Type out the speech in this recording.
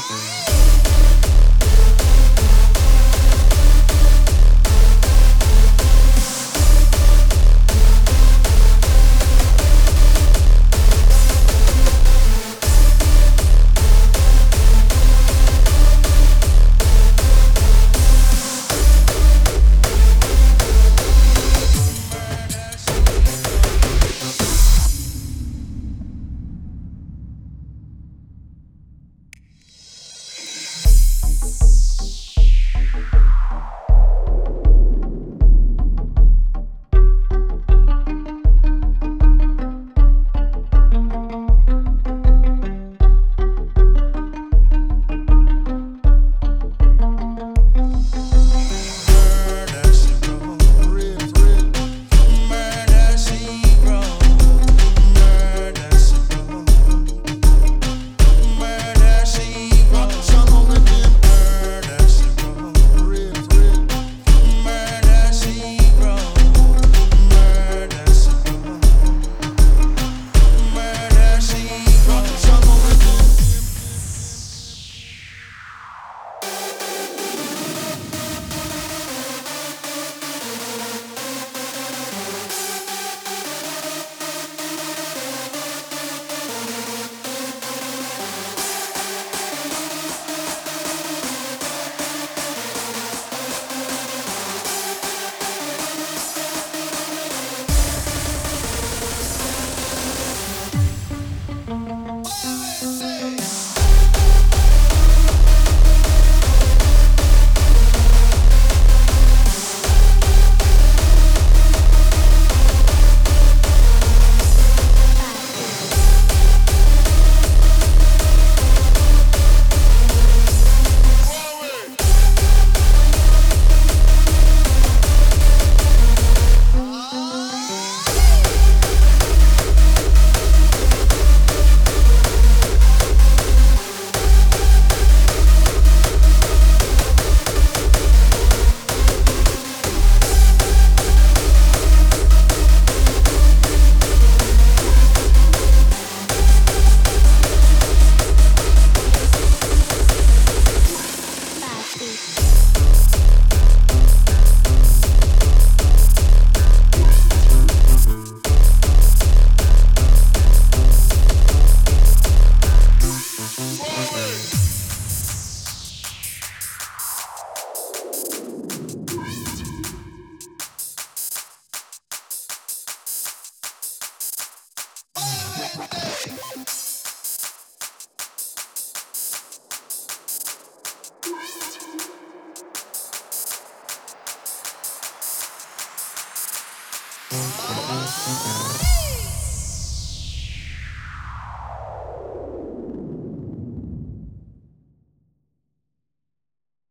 Mm-hmm. Música